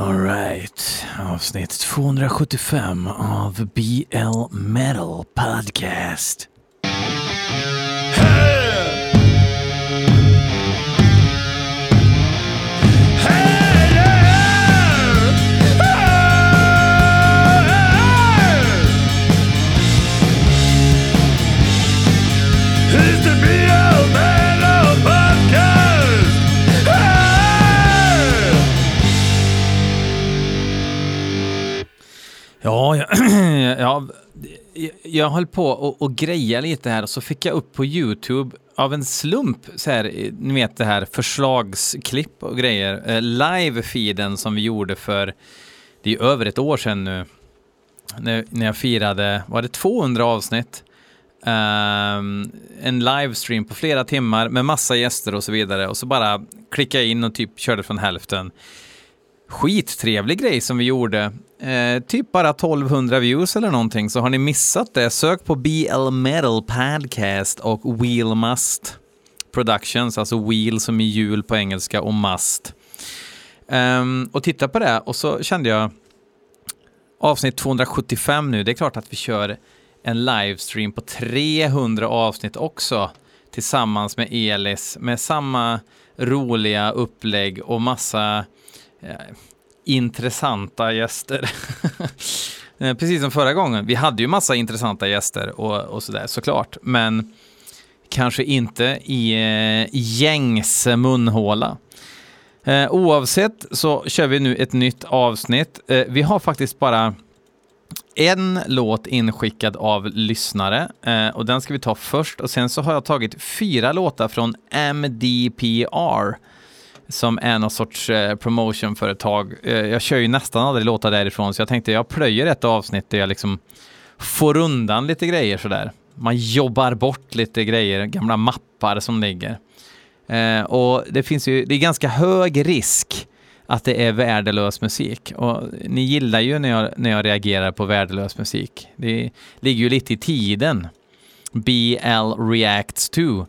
Alright, avsnitt 275 av BL Metal Podcast. Ja, jag, ja, jag höll på och, och greja lite här och så fick jag upp på YouTube av en slump, så här, ni vet det här förslagsklipp och grejer, eh, live-feeden som vi gjorde för, det är över ett år sedan nu, när, när jag firade, var det 200 avsnitt? Um, en livestream på flera timmar med massa gäster och så vidare och så bara klickade jag in och typ körde från hälften. Skittrevlig grej som vi gjorde. Eh, typ bara 1200 views eller någonting, så har ni missat det, sök på BL Metal Podcast och Wheel Must Productions, alltså wheel som i hjul på engelska och must. Um, och titta på det och så kände jag avsnitt 275 nu, det är klart att vi kör en livestream på 300 avsnitt också tillsammans med Elis med samma roliga upplägg och massa eh, intressanta gäster. Eh, precis som förra gången. Vi hade ju massa intressanta gäster och, och sådär såklart, men kanske inte i eh, gängs munhåla. Eh, oavsett så kör vi nu ett nytt avsnitt. Eh, vi har faktiskt bara en låt inskickad av lyssnare eh, och den ska vi ta först och sen så har jag tagit fyra låtar från MDPR som är någon sorts eh, promotionföretag. Eh, jag kör ju nästan aldrig låtar därifrån, så jag tänkte jag plöjer ett avsnitt där jag liksom får undan lite grejer sådär. Man jobbar bort lite grejer, gamla mappar som ligger. Eh, och det finns ju, det är ganska hög risk att det är värdelös musik. Och ni gillar ju när jag, när jag reagerar på värdelös musik. Det ligger ju lite i tiden. BL reacts 2.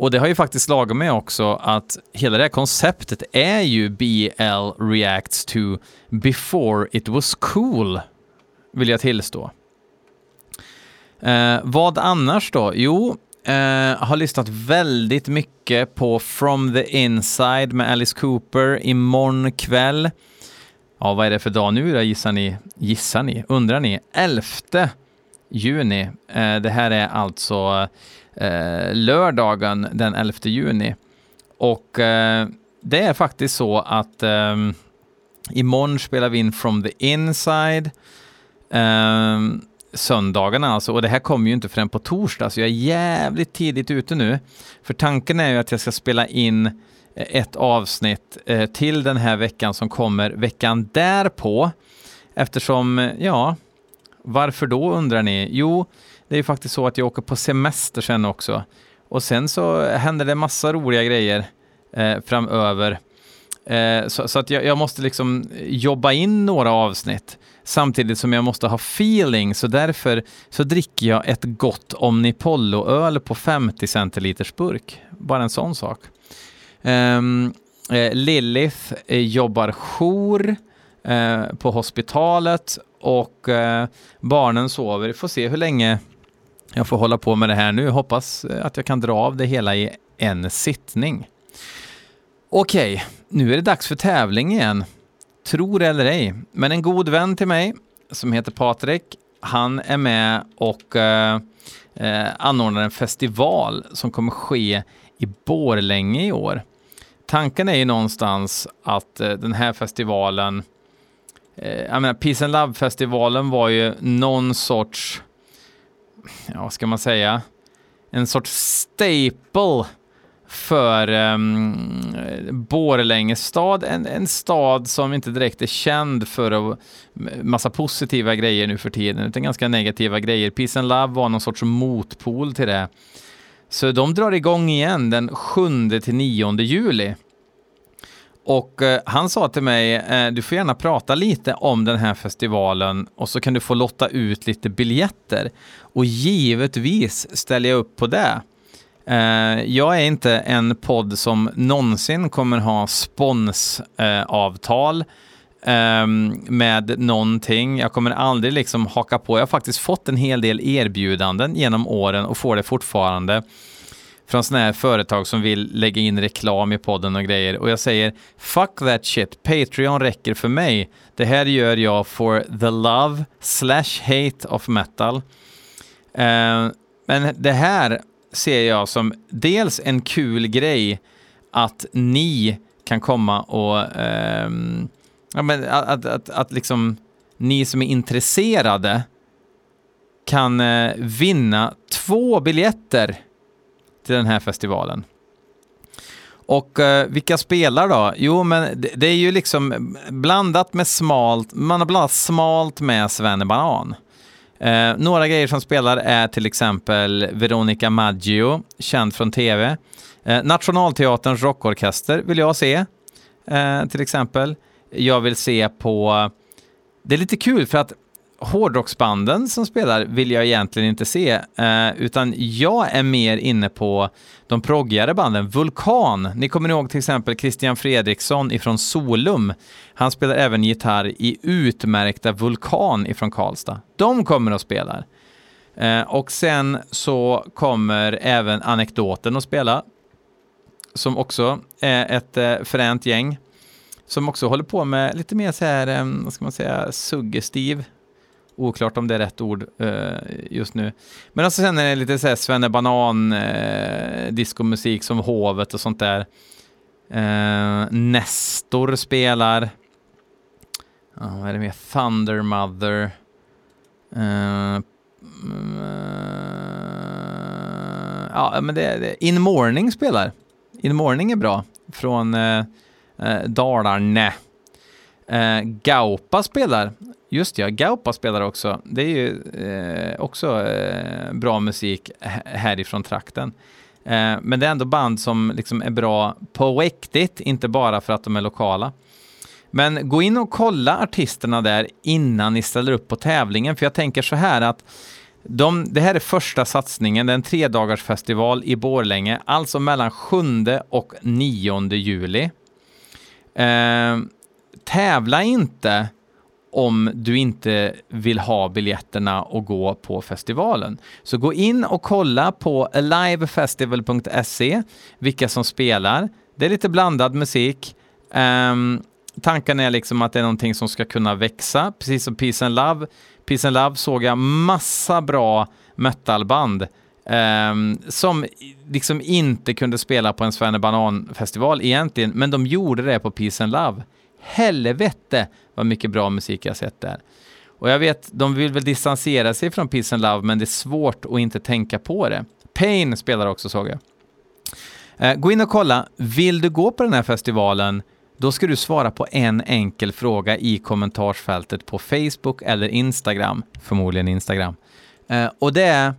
Och det har ju faktiskt slagit mig också att hela det här konceptet är ju BL reacts to before it was cool, vill jag tillstå. Eh, vad annars då? Jo, eh, har lyssnat väldigt mycket på From the Inside med Alice Cooper imorgon kväll. Ja, vad är det för dag nu då, gissar ni? Gissar ni? Undrar ni? 11 juni. Eh, det här är alltså eh, lördagen den 11 juni. Och eh, det är faktiskt så att eh, imorgon spelar vi in From the Inside. Eh, söndagarna alltså, och det här kommer ju inte förrän på torsdag, så jag är jävligt tidigt ute nu. För tanken är ju att jag ska spela in eh, ett avsnitt eh, till den här veckan som kommer veckan därpå. Eftersom, ja, varför då undrar ni? Jo, det är ju faktiskt så att jag åker på semester sen också. Och sen så händer det massa roliga grejer eh, framöver. Eh, så, så, att jag, jag, måste liksom jobba in några avsnitt samtidigt som jag måste ha feeling. Så därför så dricker jag ett gott Omnipollo-öl på 50 centiliters burk. Bara en sån sak. Ehm, eh, Lilith eh, jobbar jour eh, på hospitalet och eh, barnen sover. Vi får se hur länge jag får hålla på med det här nu. Hoppas eh, att jag kan dra av det hela i en sittning. Okej, nu är det dags för tävling igen. Tror eller ej, men en god vän till mig som heter Patrik, han är med och eh, eh, anordnar en festival som kommer ske i Borlänge i år. Tanken är ju någonstans att eh, den här festivalen, eh, jag menar Peace and Love-festivalen var ju någon sorts ja, vad ska man säga, en sorts staple för ehm, um, Borlänge stad, en, en stad som inte direkt är känd för massa positiva grejer nu för tiden, utan ganska negativa grejer. Peace and Love var någon sorts motpol till det. Så de drar igång igen den 7 till 9 juli. Och eh, han sa till mig, eh, du får gärna prata lite om den här festivalen och så kan du få lotta ut lite biljetter. Och givetvis ställer jag upp på det. Eh, jag är inte en podd som någonsin kommer ha sponsavtal eh, ehm, med någonting. Jag kommer aldrig liksom haka på. Jag har faktiskt fått en hel del erbjudanden genom åren och får det fortfarande från sådana här företag som vill lägga in reklam i podden och grejer. Och jag säger fuck that shit, Patreon räcker för mig. Det här gör jag for the love slash hate of metal. Eh, men det här ser jag som dels en kul grej att ni kan komma och eh, ja, men att, att, att, att liksom ni som är intresserade kan eh, vinna två biljetter till den här festivalen. Och eh, vilka spelar då? Jo, men det, det, är ju liksom blandat med smalt, man har blandat smalt med Svennebanan. Eh, några grejer som spelar är till exempel Veronica Maggio, känd från tv. Eh, Nationalteaterns rockorkester vill jag se, eh, till exempel. Jag vill se på... Det är lite kul för att hårdrocksbanden som spelar vill jag egentligen inte se, eh, utan jag är mer inne på de proggigare banden. Vulkan, ni kommer ihåg till exempel Christian Fredriksson ifrån Solum. Han spelar även gitarr i utmärkta Vulkan ifrån Karlstad. De kommer och spelar. Eh, och sen så kommer även Anekdoten att spela, som också är ett eh, fränt gäng som också håller på med lite mer så här, eh, vad ska man säga, suggestiv Oklart om det är rätt ord uh, just nu. Men alltså sen är det lite såhär Svenne Banan uh, eh, diskomusik som Hovet och sånt där. Uh, Nestor spelar. Uh, vad är det mer? Thunder Mother. Uh, ja, men det, det In Morning spelar. In Morning är bra. Från uh, Dalarne. Uh, Gaupa spelar. Just ja, Gaupa spelar också. Det är ju eh, också eh, bra musik härifrån trakten. Eh, men det är ändå band som liksom är bra på riktigt, inte bara för att de är lokala. Men gå in och kolla artisterna där innan ni ställer upp på tävlingen, för jag tänker så här att de, det här är första satsningen, det är en tredagarsfestival i Borlänge, alltså mellan 7 och 9 juli. Eh, tävla inte om du inte vill ha biljetterna och gå på festivalen. Så gå in och kolla på alivefestival.se vilka som spelar. Det är lite blandad musik. Um, tanken är liksom att det är någonting som ska kunna växa, precis som Peace and Love. Peace and Love såg jag massa bra metalband um, som liksom inte kunde spela på en Svennebanan-festival egentligen, men de gjorde det på Peace and Love helvete vad mycket bra musik jag sett där. Och jag vet, de vill väl distansera sig från Peace and Love, men det är svårt att inte tänka på det. Pain spelar också såg jag. Eh, gå in och kolla, vill du gå på den här festivalen, då ska du svara på en enkel fråga i kommentarsfältet på Facebook eller Instagram, förmodligen Instagram. Eh, och det är,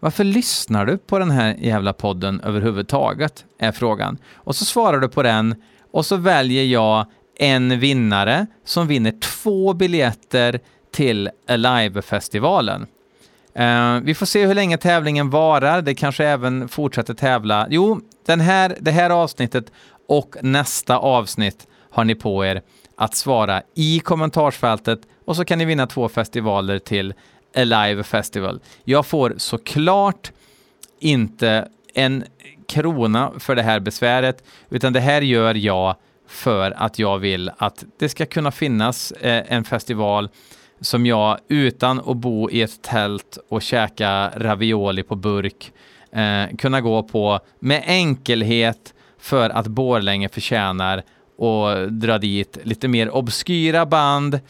varför lyssnar du på den här jävla podden överhuvudtaget? Är frågan. Och så svarar du på den och så väljer jag en vinnare som vinner två biljetter till Alive-festivalen. Uh, vi får se hur länge tävlingen varar. Det kanske även fortsätter tävla. Jo, den här, det här avsnittet och nästa avsnitt har ni på er att svara i kommentarsfältet och så kan ni vinna två festivaler till Alive Festival. Jag får såklart inte en krona för det här besväret, utan det här gör jag för att jag vill att det ska kunna finnas eh, en festival som jag utan att bo i ett tält och käka ravioli på burk eh, kunna gå på med enkelhet för att Borlänge förtjänar och dra dit lite mer obskyra band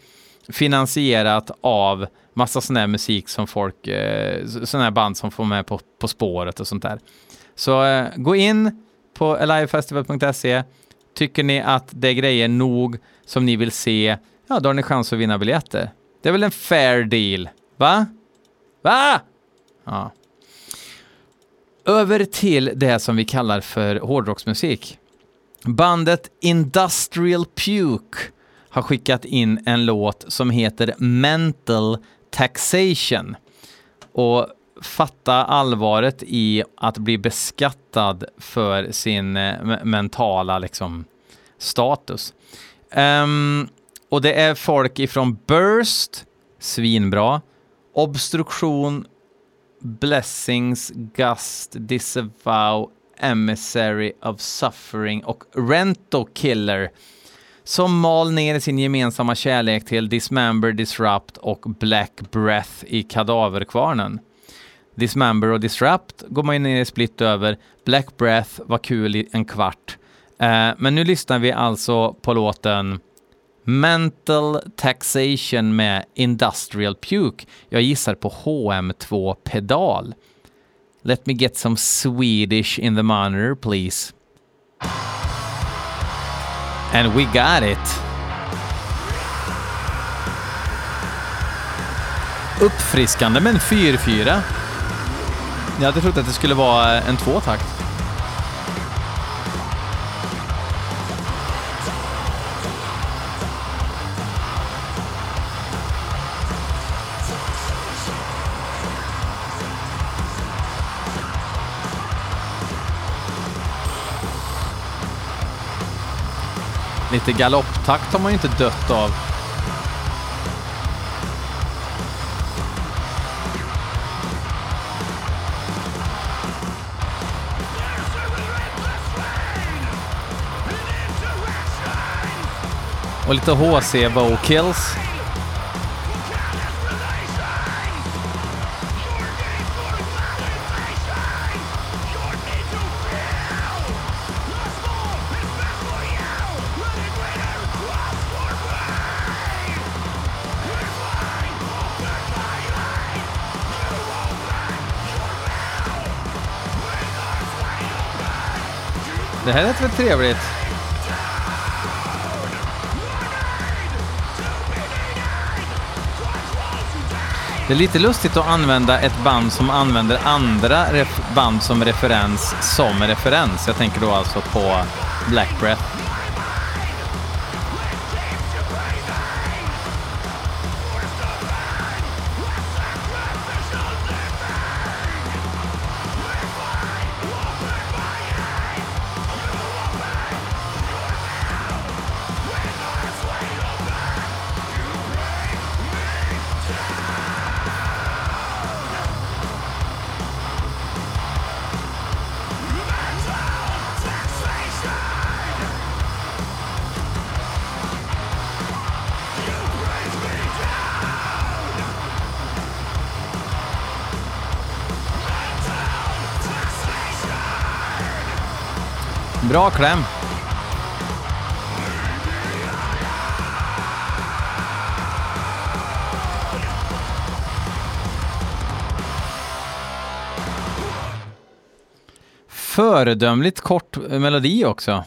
finansierat av massa sån här musik som folk, eh, sån här band som får med på, på spåret och sånt där. Så eh, gå in på alivefestival.se Tycker ni att det är grejer nog som ni vill se, ja då har ni chans att vinna biljetter. Det är väl en fair deal? Va? Va? Ja. Över till det som vi kallar för hårdrocksmusik. Bandet Industrial Puke har skickat in en låt som heter Mental Taxation. Och fatta allvaret i att bli beskattad för sin eh, mentala liksom, status. Um, och det är folk ifrån Burst, svinbra, Obstruktion, Blessings, Gust, Disavow, Emissary of Suffering och Rento Killer som mal ner sin gemensamma kärlek till Dismember, Disrupt och Black Breath i Kadaverkvarnen. Dismember och Disrupt går man ner i split över. Black Breath var kul i en kvart. Eh, men nu lyssnar vi alltså på låten Mental Taxation med Industrial Puke. Jag gissar på HM2 pedal. Let me get some Swedish in the monitor please. And we got it! Uppfriskande med en 4-4. Jag hade trott att det skulle vara en tvåtakt. Lite galopptakt har man ju inte dött av. Och lite HC vocals. Det här lät väl trevligt? Det är lite lustigt att använda ett band som använder andra band som referens som referens. Jag tänker då alltså på Black Breath. Bra kläm. Föredömligt kort melodi också.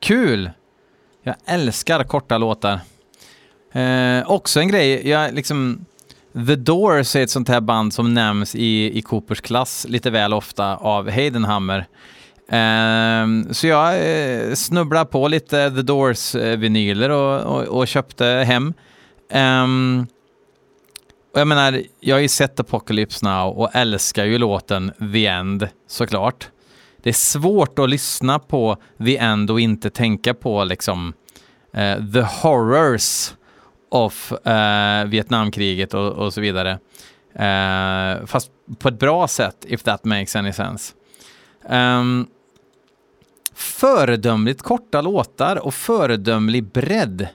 Kul! Jag älskar korta låtar. Eh, också en grej, jag liksom... The Doors är ett sånt här band som nämns i, i Coopers klass lite väl ofta av Heidenhammer. Um, så jag eh, uh, snubblade på lite The Doors-vinyler eh, och, och, och, köpte hem. Um, och jag menar, jag har ju sett Apocalypse Now och älskar ju låten The End, såklart. Det är svårt att lyssna på The End och inte tänka på liksom uh, the horrors of uh, Vietnamkriget och, och, så vidare. fast på ett bra sätt, if that makes any sense. Um, föredömligt korta låtar och föredömlig bredd.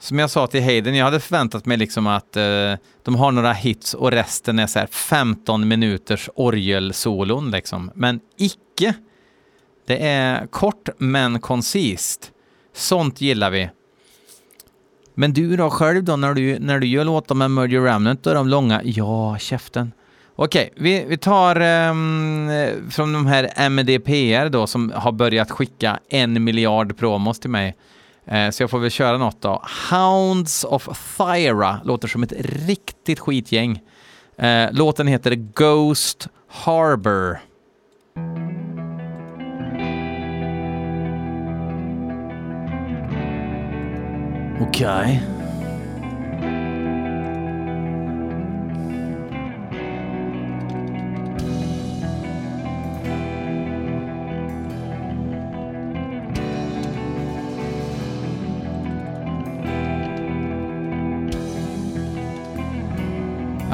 Som jag sa till Hayden, jag hade förväntat mig liksom att eh, de har några hits och resten är så här 15 minuters orgelsolon liksom. Men icke. Det är kort men koncist. Sånt gillar vi. Men du då själv då när du, när du gör låtar med Murder Remnant, då är de långa? Ja, käften. Okej, vi, vi tar um, från de här MDPR då som har börjat skicka en miljard promos till mig. Uh, så jag får väl köra något då. Hounds of Thyra låter som ett riktigt skitgäng. Uh, låten heter Ghost Harbor. Okej. Okay.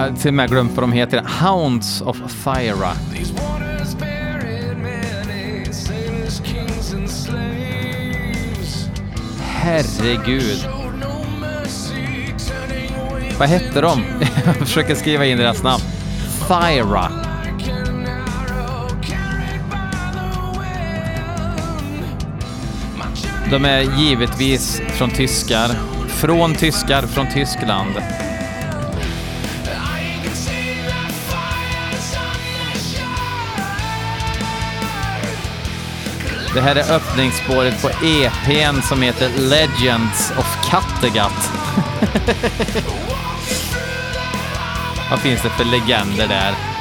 Jag har till och med glömt vad de heter. Hounds of Thyra. Herregud. Vad hette de? Jag försöker skriva in deras namn. Thyra. De är givetvis från tyskar. Från tyskar från Tyskland. Det här är öppningsspåret på EPn som heter Legends of Kattegatt. Vad finns det för legender där?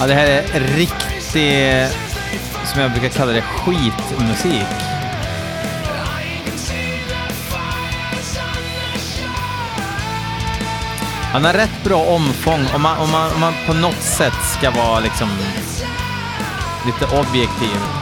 Ja, det här är riktig, som jag brukar kalla det, skitmusik. Han har rätt bra omfång om man, om man, om man på något sätt ska vara liksom lite objektiv.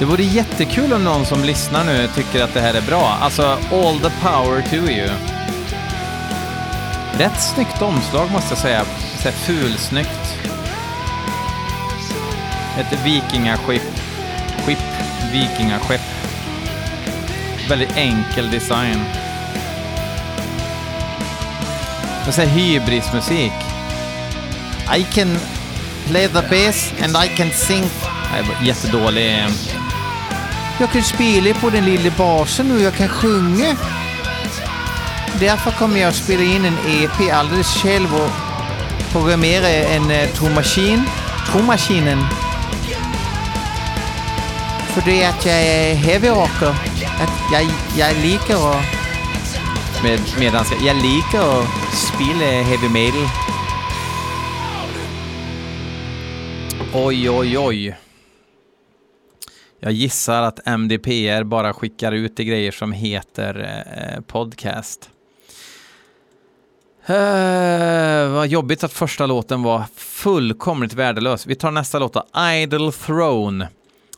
Det vore jättekul om någon som lyssnar nu tycker att det här är bra. Alltså, all the power to you. Rätt snyggt omslag måste jag säga. Så här fulsnyggt. Ett vikingaskepp. Skepp. Vikingaskepp. Väldigt enkel design. Och så här hybrismusik. I can play the bass and I can sing. Jättedålig. Jag kan spela på den lilla basen nu, jag kan sjunga. Därför kommer jag att spela in en EP alldeles själv och programmera en uh, trummaskin. Trummaskinen. För det är att jag är heavy rocker. Att jag, jag liker att... Med, med jag, jag liker att spela heavy metal. Oj, oj, oj. Jag gissar att MDPR bara skickar ut de grejer som heter eh, podcast. Eh, vad jobbigt att första låten var fullkomligt värdelös. Vi tar nästa låt då. Idle Throne.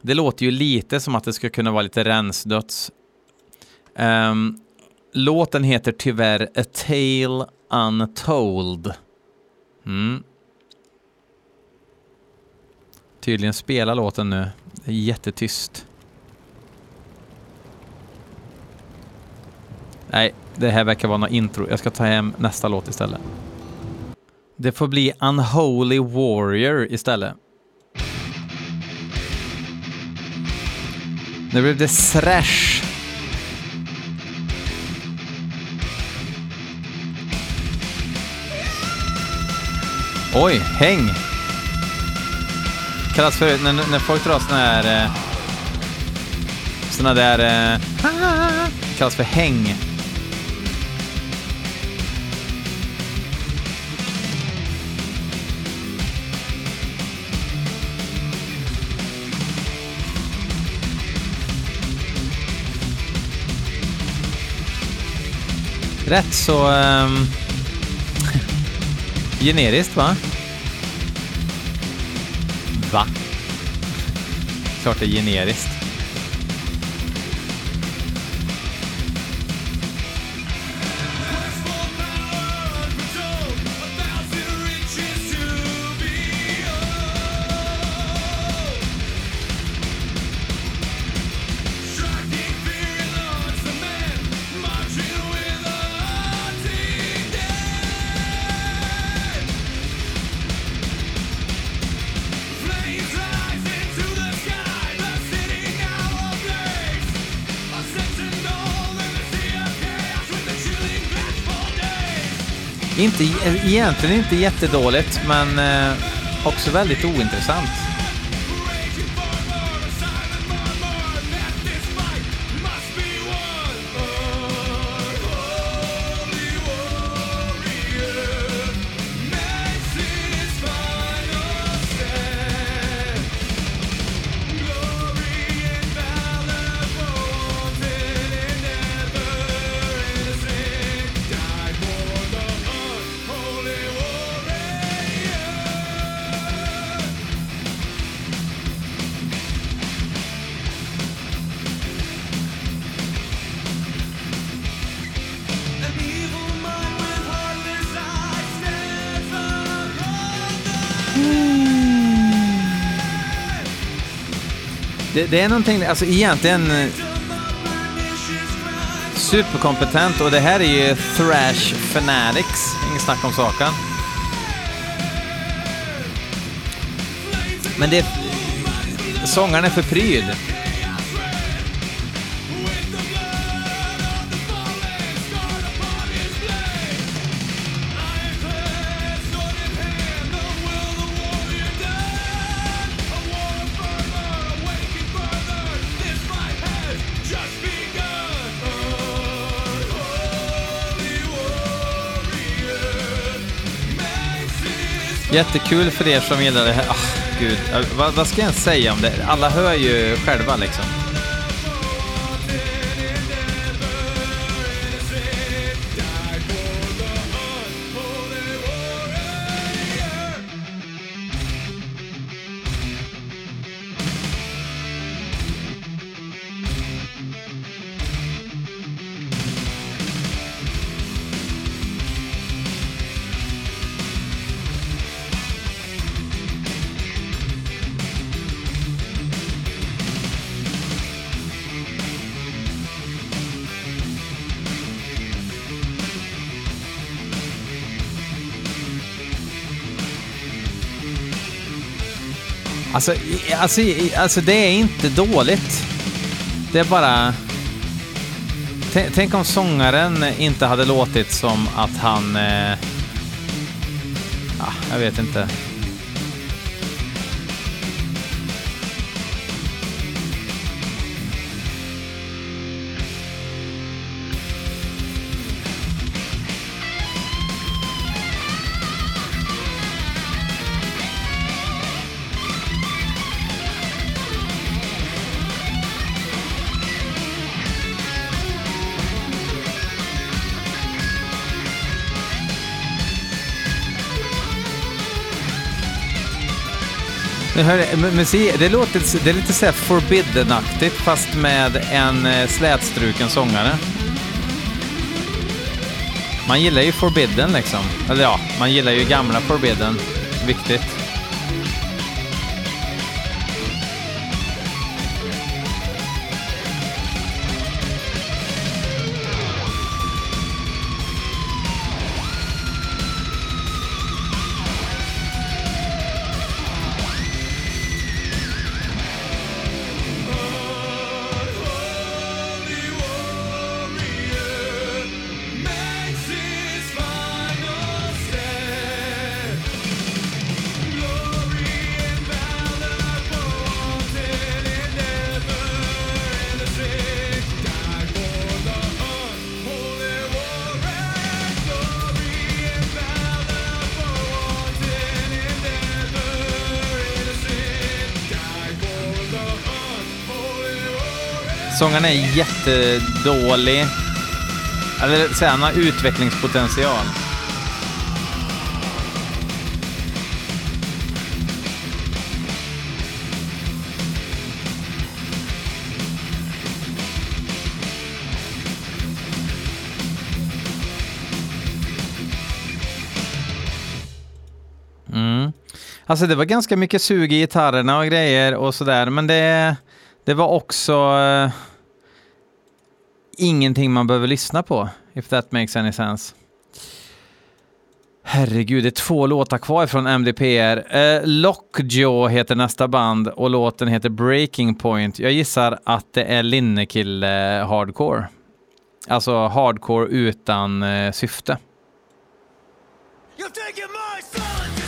Det låter ju lite som att det skulle kunna vara lite rensdöds. Ehm, låten heter tyvärr A Tale Untold. Mm. Tydligen spelar låten nu. Det är jättetyst. Nej, det här verkar vara något intro. Jag ska ta hem nästa låt istället. Det får bli Unholy Warrior istället. Nu blev det thrash. Oj, häng! Kallas för, när, när folk drar sådana här... Eh, sådana där... Eh, kallas för häng. Rätt så... Um, generiskt va? Va? Klart det är generiskt. Inte, egentligen inte jättedåligt, men eh, också väldigt ointressant. Det, det är någonting, alltså egentligen eh, superkompetent och det här är ju Thrash Fanatics, inget snack om saken. Men det... Sångaren är för pryd. Jättekul för er som gillar det här. Oh, gud, äh, vad, vad ska jag ens säga om det? Alla hör ju själva liksom. Alltså, alltså, alltså det är inte dåligt. Det är bara... Tänk, tänk om sångaren inte hade låtit som att han... Eh, ah, jag vet inte. Men, hör, men, men se, det, låter, det är lite så här forbidden-aktigt fast med en eh, slätstruken sångare. Man gillar ju forbidden liksom. Eller ja, man gillar ju gamla forbidden. Viktigt. Sångaren är jättedålig. Eller säga, han har utvecklingspotential. Mm. Alltså det var ganska mycket sug i gitarrerna och grejer och sådär, men det, det var också eh, ingenting man behöver lyssna på, if that makes any sense. Herregud, det är två låtar kvar från MDPR. Eh, Lockjaw heter nästa band och låten heter Breaking Point. Jag gissar att det är Linnekille eh, hardcore. Alltså hardcore utan eh, syfte. You're my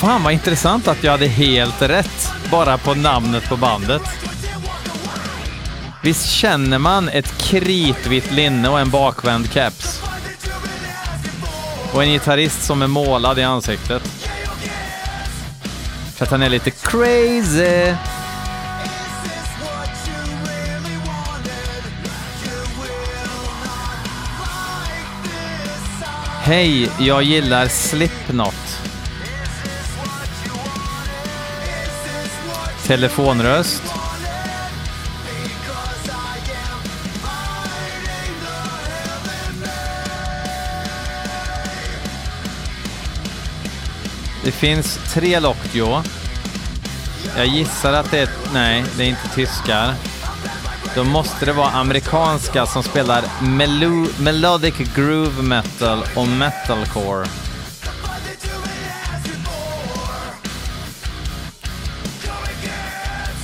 Fan vad intressant att jag hade helt rätt bara på namnet på bandet. Visst känner man ett kritvitt linne och en bakvänd keps? Och en gitarrist som är målad i ansiktet. För att han är lite crazy. Hej, jag gillar Slipknot. Telefonröst. Det finns tre Lockjaw. Jag gissar att det är... Nej, det är inte tyskar. Då måste det vara amerikanska som spelar melo melodic groove metal och metalcore.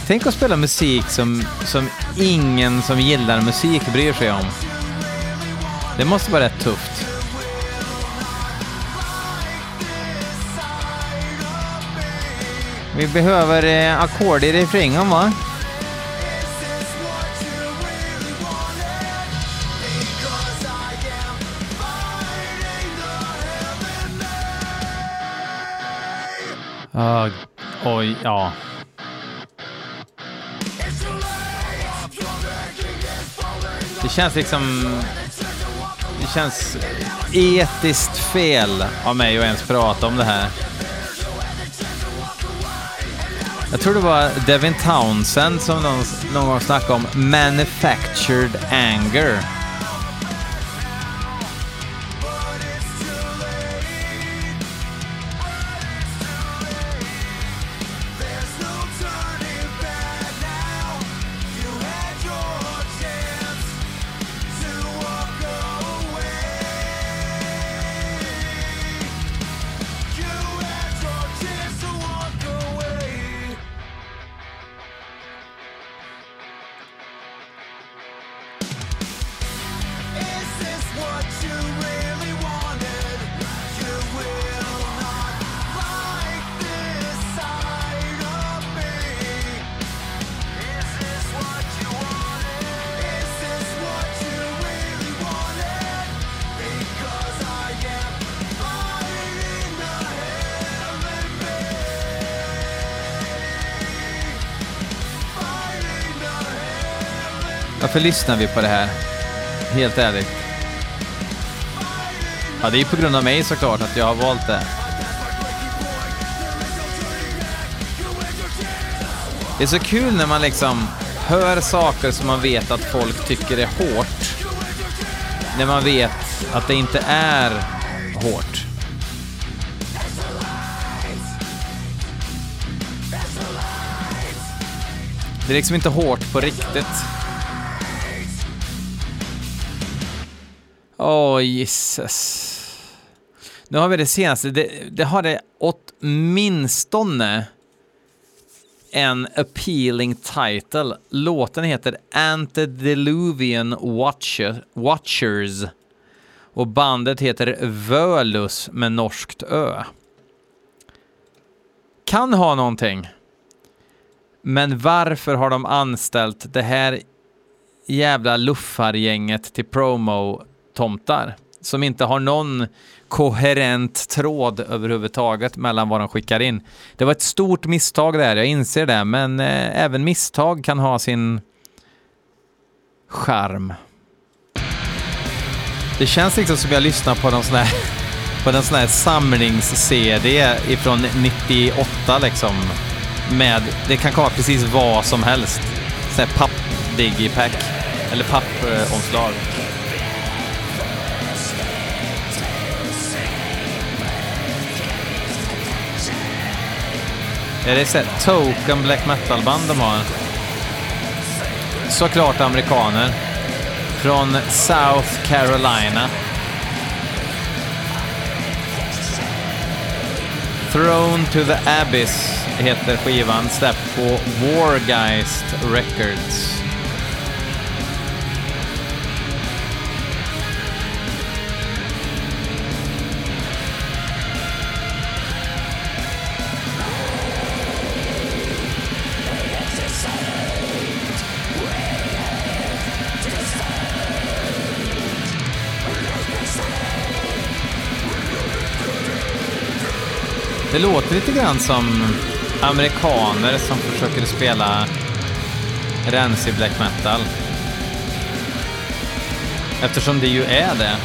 Tänk att spela musik som, som ingen som gillar musik bryr sig om. Det måste vara rätt tufft. Vi behöver eh, ackord i refrängen va? Uh, oj, ja. Det känns liksom... Det känns etiskt fel av mig att ens prata om det här. Jag tror det var Devin Townsend som någon, någon gång snackade om manufactured anger. Varför lyssnar vi på det här? Helt ärligt. Ja, det är på grund av mig såklart att jag har valt det. Det är så kul när man liksom hör saker som man vet att folk tycker är hårt. När man vet att det inte är hårt. Det är liksom inte hårt på riktigt. Åh, jisses. Nu har vi det senaste. Det, det har det åtminstone en appealing title. Låten heter Antediluvian Watcher, Watchers och bandet heter Völus med norskt ö. Kan ha någonting. Men varför har de anställt det här jävla luffargänget till promo tomtar som inte har någon koherent tråd överhuvudtaget mellan vad de skickar in. Det var ett stort misstag där, jag inser det, men eh, även misstag kan ha sin charm. Det känns liksom som jag lyssnar på någon sån här, på en sån här samlings-CD ifrån 98 liksom. Med, det kan komma precis vad som helst. Sån här papp-digipack. Eller pappomslag. Är det så token black metal-band de har? Såklart amerikaner. Från South Carolina. Thrown to the Abyss heter skivan, släppt på Wargeist Records. Det låter lite grann som amerikaner som försöker spela rensig black metal. Eftersom det ju är det.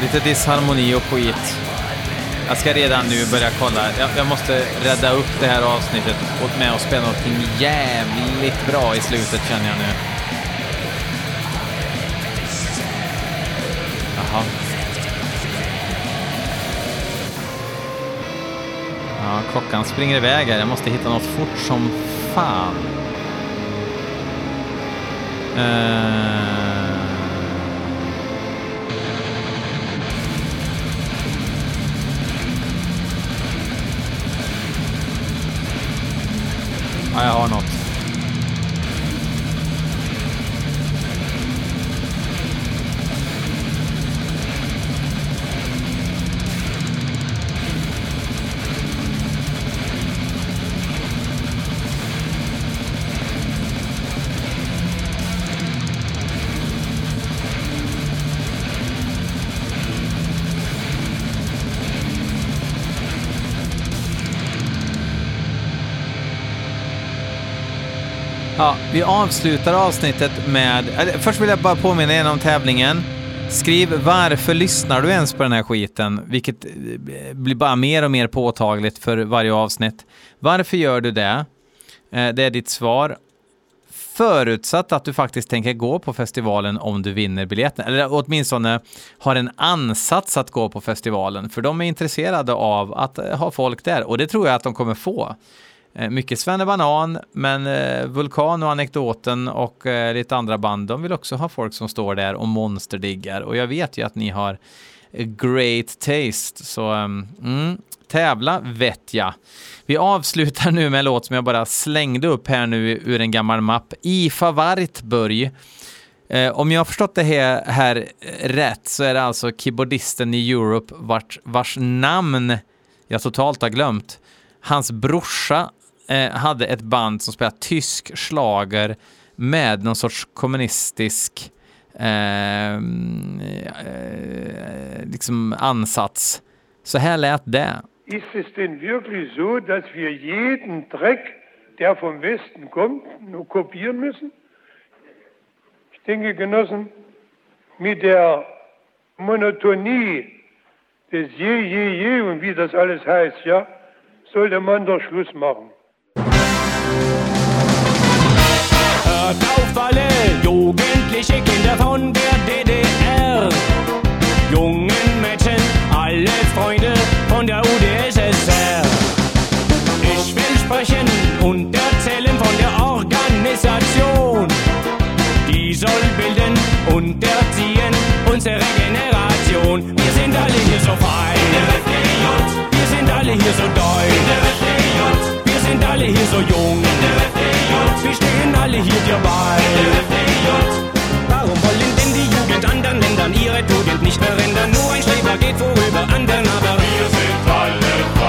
Lite disharmoni och skit. Jag ska redan nu börja kolla. Jag, jag måste rädda upp det här avsnittet och med och spela någonting jävligt bra i slutet känner jag nu. Jaha. Ja, klockan springer iväg här. Jag måste hitta något fort som fan. Eh. Eh... Ja, jag har något. Ja, vi avslutar avsnittet med... Först vill jag bara påminna er om tävlingen. Skriv varför lyssnar du ens på den här skiten? Vilket eh, blir bara mer och mer påtagligt för varje avsnitt. Varför gör du det? Eh, det är ditt svar. Förutsatt att du faktiskt tänker gå på festivalen om du vinner biljetten. Eller åtminstone har en ansats att gå på festivalen. För de är intresserade av att eh, ha folk där. Och det tror jag att de kommer få. Eh, mycket Svenne Banan, men eh, Vulkan och Anekdoten och eh, lite andra band, de vill också ha folk som står där och monsterdiggar. Och jag vet ju att ni har great taste, så ehm, mm, tävla vet jag. Vi avslutar nu med en låt som jag bara slängde upp här nu ur en gammal mapp. IFA Wartburg. Om jag har förstått det här, här rätt så är det alltså keyboardisten i Europe vars, vars namn jag totalt har glömt. Hans brorsa eh, hade ett band som spelade tysk slager med någon sorts kommunistisk eh, eh, liksom ansats. Så här lät det. Ist es denn wirklich so, dass wir jeden Dreck, der vom Westen kommt, nur kopieren müssen? Ich denke, Genossen, mit der Monotonie des Je, Je, Je und wie das alles heißt, ja, sollte man doch Schluss machen. Hört auf alle jugendliche Kinder von der DDR. Jungen Mädchen, alle Freunde von der UdSSR. Ich will sprechen und erzählen von der Organisation. Die soll bilden und erziehen unsere Generation. Wir sind alle hier so fein. Wir sind alle hier so deutsch. Wir sind alle hier so jung. Wir stehen alle hier dir bei. Warum wollen denn die Jugend anderen Ländern ihre Tugend nicht verändern? Nur ein Streber geht vorüber anderen, aber wir sind alle